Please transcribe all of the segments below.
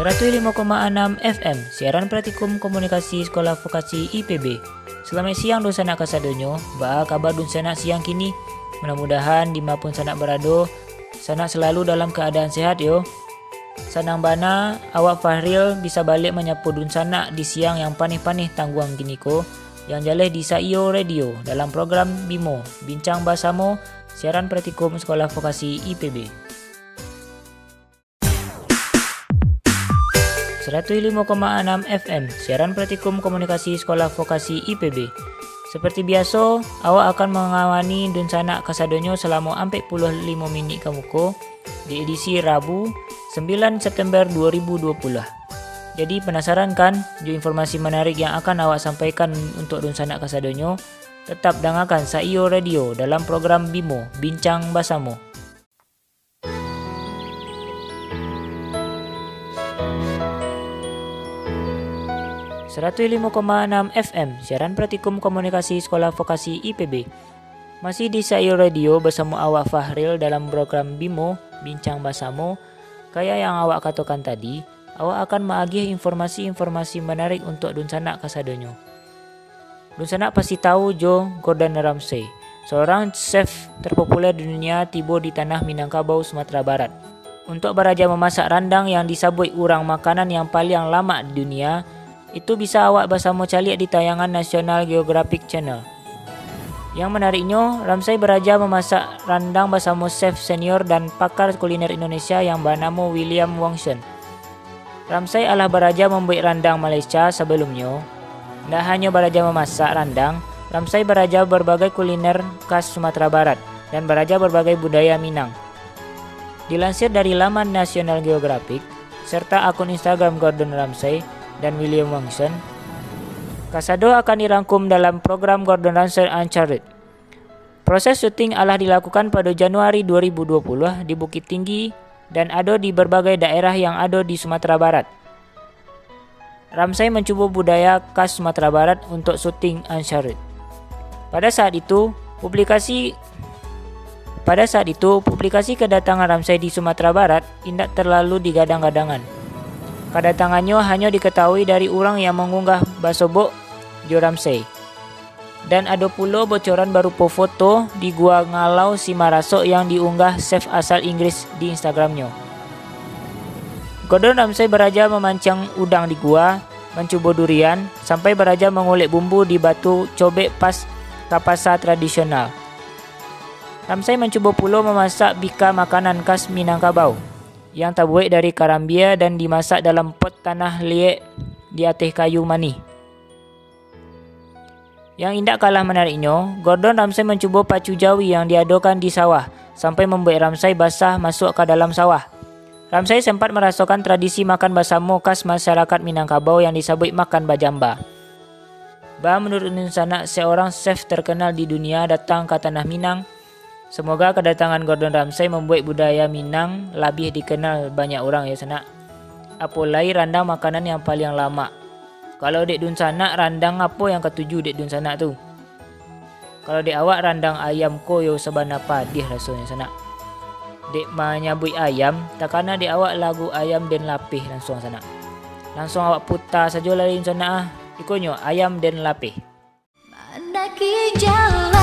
105,6 FM, siaran praktikum komunikasi sekolah vokasi IPB. Selamat siang dosa nak kasadonyo, ba kabar dun sanak siang kini. Mudah-mudahan dimapun sanak berado, sanak selalu dalam keadaan sehat yo. Sanang bana, awak Fahril bisa balik menyapu dun sanak di siang yang panih-panih tangguang gini ko yang jaleh di Saio Radio dalam program BIMO, Bincang Basamo, siaran praktikum sekolah vokasi IPB. 105,6 FM, siaran praktikum komunikasi sekolah vokasi IPB. Seperti biasa, awak akan mengawani Dunsana Kasadonyo selama 45 minit kamuko di edisi Rabu 9 September 2020. Jadi penasaran kan jo informasi menarik yang akan awak sampaikan untuk Dunsana Kasadonyo? Tetap dengarkan Saio Radio dalam program BIMO, Bincang Basamo. 105,6 FM, siaran praktikum komunikasi sekolah vokasi IPB. Masih di Sayo Radio bersama awak Fahril dalam program BIMO, Bincang Basamu. Kayak yang awak katakan tadi, awak akan mengagih informasi-informasi menarik untuk Dunsanak Kasadonyo. Dunsanak pasti tahu Jo Gordon Ramsay, seorang chef terpopuler di dunia tiba di tanah Minangkabau, Sumatera Barat. Untuk beraja memasak randang yang disabui urang makanan yang paling lama di dunia, itu bisa awak bersama cari di tayangan National Geographic Channel. Yang menariknya, Ramsay beraja memasak randang bersama chef senior dan pakar kuliner Indonesia yang bernama William Wongsen. Ramsay adalah beraja membuat randang Malaysia sebelumnya. Tidak hanya beraja memasak randang, Ramsay beraja berbagai kuliner khas Sumatera Barat dan beraja berbagai budaya Minang. Dilansir dari laman National Geographic serta akun Instagram Gordon Ramsay, dan William Wangson. Kasado akan dirangkum dalam program Gordon Ramsay Uncharted. Proses syuting adalah dilakukan pada Januari 2020 di Bukit Tinggi dan ada di berbagai daerah yang ada di Sumatera Barat. Ramsay mencuba budaya khas Sumatera Barat untuk syuting Uncharted. Pada saat itu, publikasi pada saat itu, publikasi kedatangan Ramsay di Sumatera Barat tidak terlalu digadang-gadangan. Kedatangannya hanya diketahui dari orang yang mengunggah basobok Joramsey. Dan ada pula bocoran berupa foto di Gua Ngalau si Maraso yang diunggah chef asal Inggris di Instagramnya. Gordon Ramsay beraja memancang udang di gua, mencoba durian, sampai beraja mengulik bumbu di batu cobek pas tapasa tradisional. Ramsay mencoba pula memasak bika makanan khas Minangkabau yang terbuat dari karambia dan dimasak dalam pot tanah liat di atas kayu manis. Yang indah kalah menariknya, Gordon Ramsay mencuba pacu jawi yang diadakan di sawah sampai membuat Ramsay basah masuk ke dalam sawah. Ramsay sempat merasakan tradisi makan bersama khas masyarakat Minangkabau yang disebut makan bajamba. Bah menurut sana seorang chef terkenal di dunia datang ke tanah Minang Semoga kedatangan Gordon Ramsay membuat budaya Minang lebih dikenal banyak orang ya sana. Apalagi randang makanan yang paling lama. Kalau dek dun sana randang apa yang ketujuh dek dun sana tu? Kalau dek awak randang ayam ko yo seban apa dia rasanya sana. Dek menyabui ayam, takana dek awak lagu ayam dan lapih langsung sana. Langsung awak putar saja lari sana ah. Ikonyo ayam dan lapih. Mana jalan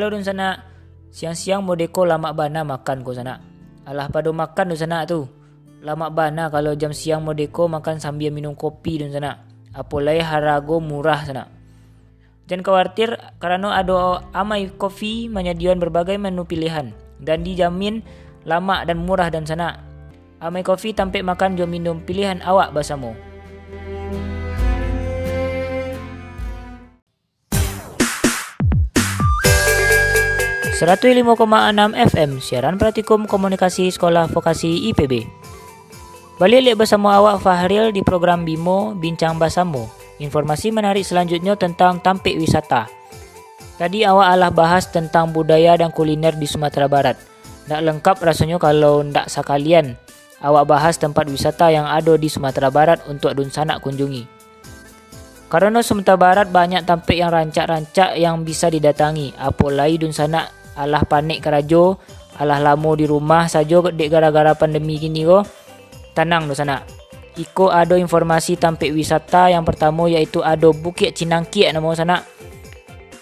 Halo dun sana. Siang-siang mau deko lama bana makan ko sana. Alah pada makan dun sana tu. Lama bana kalau jam siang mau deko makan sambil minum kopi dan sana. Apalagi harago murah sana. Jangan khawatir karena ada Amai Coffee menyediakan berbagai menu pilihan dan dijamin lama dan murah dan sana. Amai Coffee tampil makan jom minum pilihan awak bersama. 105,6 FM siaran praktikum komunikasi sekolah vokasi IPB. Balik bersama awak Fahril di program Bimo Bincang Basamu. Informasi menarik selanjutnya tentang tampik wisata. Tadi awak alah bahas tentang budaya dan kuliner di Sumatera Barat. Tak lengkap rasanya kalau ndak sekalian awak bahas tempat wisata yang ada di Sumatera Barat untuk dun sanak kunjungi. Karena Sumatera Barat banyak tampik yang rancak-rancak yang bisa didatangi, apalagi dun sanak alah panik kerajo alah lamo di rumah saja dek gara-gara pandemi gini ko. Tenang do sana iko ada informasi tampik wisata yang pertama yaitu ada Bukit Cinangkiek nama sana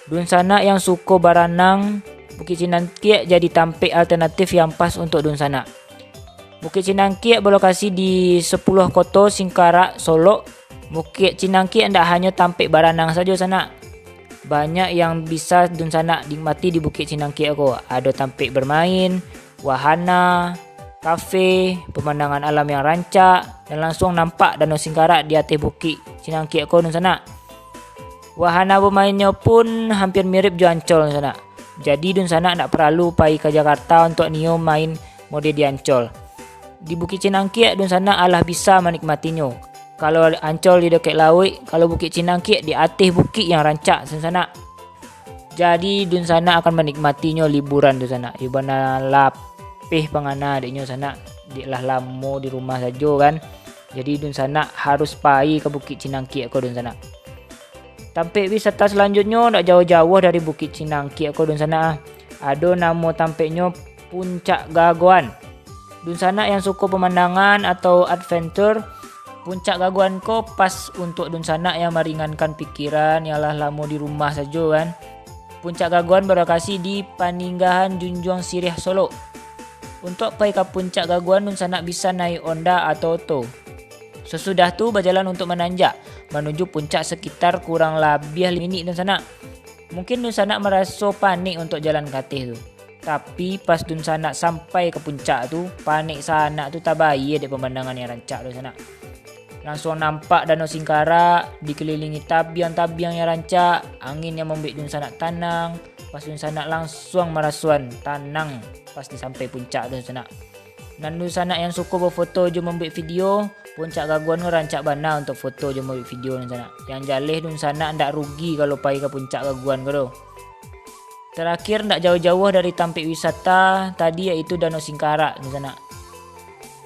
dun sana yang suko baranang Bukit Cinangkiek jadi tampik alternatif yang pas untuk dun sana Bukit Cinangkiek berlokasi di 10 kota Singkarak, Solo. Bukit Cinangkiek tidak hanya tampik baranang saja sana, banyak yang bisa dun sana dinikmati di Bukit Cinangki aku. Ada tampik bermain, wahana, kafe, pemandangan alam yang rancak dan langsung nampak Danau Singkarak di atas Bukit Cinangki aku dun sana. Wahana bermainnya pun hampir mirip jo Ancol dun sana. Jadi dun sana nak perlu pergi ke Jakarta untuk nio main mode di Ancol. Di Bukit Cinangki dun sana alah bisa menikmatinya kalau Ancol di dekat laut, kalau Bukit Cinangkit di atas bukit yang rancak sana. Jadi dun sana akan menikmatinya liburan di sana. Ibana lapih pengana adiknya sana. Di lah lamo di rumah saja kan. Jadi dun sana harus pai ke Bukit Cinangkit aku dun sana. Tampik wisata selanjutnya tak jauh-jauh dari Bukit Cinangkit aku dun sana. Ada nama tampiknya Puncak Gaguan. Dun sana yang suka pemandangan atau adventure puncak gaguan ko pas untuk dun sana yang meringankan pikiran ialah lamo di rumah saja kan. Puncak gaguan berlokasi di Paninggahan Junjung Sirih Solo untuk pergi ke puncak gaguan dun sana bisa naik onda atau oto sesudah tu berjalan untuk menanjak menuju puncak sekitar kurang lebih 5 menit dun sana mungkin dun sana merasa panik untuk jalan ke atas tu. Tapi pas dun sana sampai ke puncak tu panik sana tu tak baik ada pemandangan yang rancak dun sana Langsung nampak danau Singkara dikelilingi tabiang-tabiang yang rancak, angin yang membuat dun sanak tanang. Pas dun sanak langsung merasuan tanang pas di sampai puncak dun sanak. Dan dun sanak yang suka berfoto je membuat video, puncak gaguan rancak bana untuk foto je membuat video dun sanak. Yang jalih dun sanak ndak rugi kalau pergi ke puncak gaguan ke Terakhir ndak jauh-jauh dari tampik wisata tadi yaitu Danau Singkara dun sanak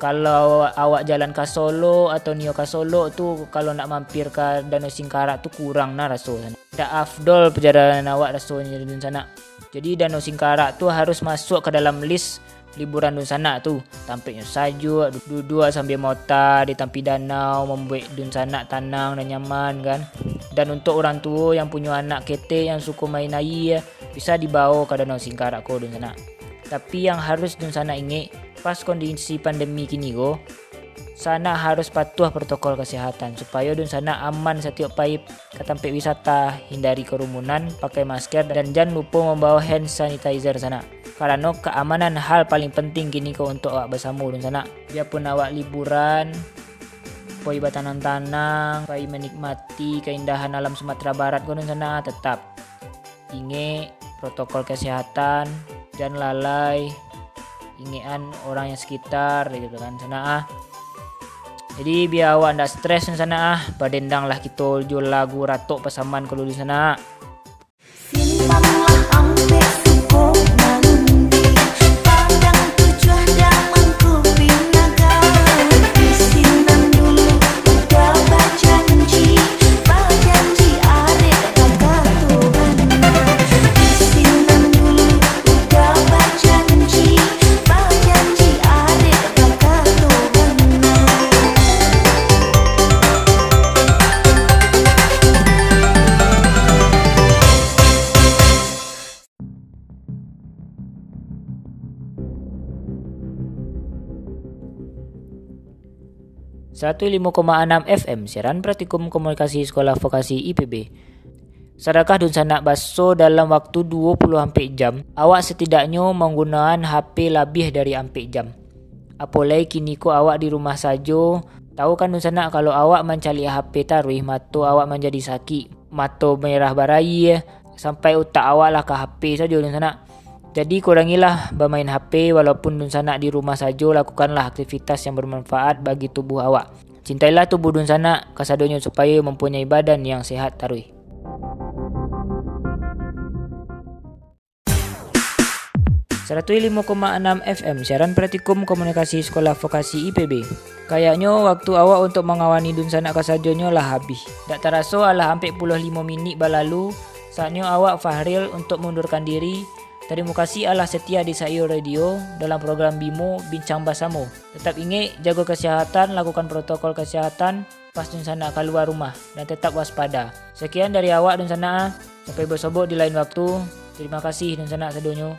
kalau awak jalan ke Solo atau Nio ke Solo tu kalau nak mampir ke Danau Singkarak tu kurang nah rasa sana. Tak afdol perjalanan awak rasanya di sana. Jadi Danau Singkarak tu harus masuk ke dalam list liburan dun sana tu. Tampaknya saja duduk sambil mota di tampi danau membuat dun sana tenang dan nyaman kan. Dan untuk orang tua yang punya anak kete yang suka main air bisa dibawa ke Danau Singkarak ko dun sana. Tapi yang harus dun sana ingat pas kondisi pandemi kini go. Sana harus patuh protokol kesehatan supaya dun sana aman setiap paip. Ke tempat wisata hindari kerumunan pakai masker dan jangan lupa membawa hand sanitizer sana. Karena keamanan hal paling penting kini kau untuk awak bersama dun sana. Biarpun awak liburan Poi batanang-tanang, pai menikmati keindahan alam Sumatera Barat kau sana tetap ingat protokol kesehatan dan lalai ingian orang yang sekitar gitu kan sana ah. Jadi biar awak ndak stres sana ah. Badendang lah kita jual lagu ratok pasaman kalau di sana 105,6 FM siaran praktikum komunikasi sekolah vokasi IPB. Sedekah dun sanak baso dalam waktu 20 hampir jam, awak setidaknya menggunakan HP lebih dari hampir jam. Apalagi kini ko awak di rumah saja, tahu kan dun sanak kalau awak mencari HP taruh mata awak menjadi sakit, mata merah barai, sampai utak awak lah ke HP saja dun sanak. Jadi kurangilah bermain HP walaupun dun sanak di rumah saja lakukanlah aktivitas yang bermanfaat bagi tubuh awak. Cintailah tubuh dun sanak supaya mempunyai badan yang sehat tarui. enam FM siaran praktikum komunikasi sekolah vokasi IPB. Kayaknya waktu awak untuk mengawani dun sanak lah habis. Tak terasa lah hampir puluh lima minit berlalu saatnya awak Fahril untuk mundurkan diri Terima kasih Allah setia di Sayo Radio dalam program Bimo Bincang Basamu. Tetap ingat jaga kesehatan, lakukan protokol kesehatan pas dun sana keluar rumah dan tetap waspada. Sekian dari awak dun sana. Sampai bersobok di lain waktu. Terima kasih dun sana sedonyo.